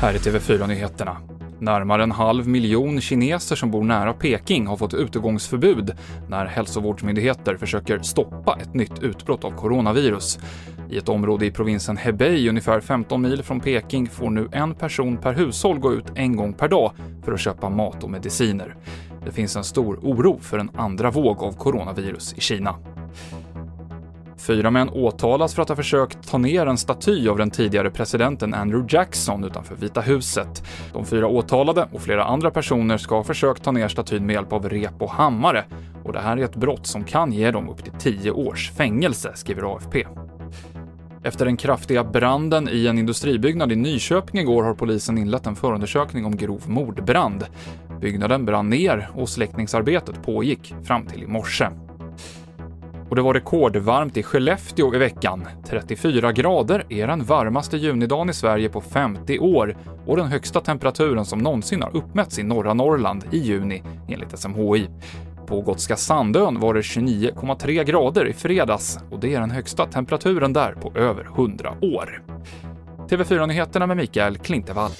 Här är TV4-nyheterna. Närmare en halv miljon kineser som bor nära Peking har fått utegångsförbud när hälsovårdsmyndigheter försöker stoppa ett nytt utbrott av coronavirus. I ett område i provinsen Hebei, ungefär 15 mil från Peking, får nu en person per hushåll gå ut en gång per dag för att köpa mat och mediciner. Det finns en stor oro för en andra våg av coronavirus i Kina. Fyra män åtalas för att ha försökt ta ner en staty av den tidigare presidenten Andrew Jackson utanför Vita huset. De fyra åtalade och flera andra personer ska ha försökt ta ner statyn med hjälp av rep och hammare. Och det här är ett brott som kan ge dem upp till tio års fängelse, skriver AFP. Efter den kraftiga branden i en industribyggnad i Nyköping igår har polisen inlett en förundersökning om grov mordbrand. Byggnaden brann ner och släckningsarbetet pågick fram till i morse. Och det var rekordvarmt i Skellefteå i veckan. 34 grader är den varmaste junidagen i Sverige på 50 år och den högsta temperaturen som någonsin har uppmätts i norra Norrland i juni, enligt SMHI. På Gotska Sandön var det 29,3 grader i fredags och det är den högsta temperaturen där på över 100 år. TV4-nyheterna med Mikael Klintevall.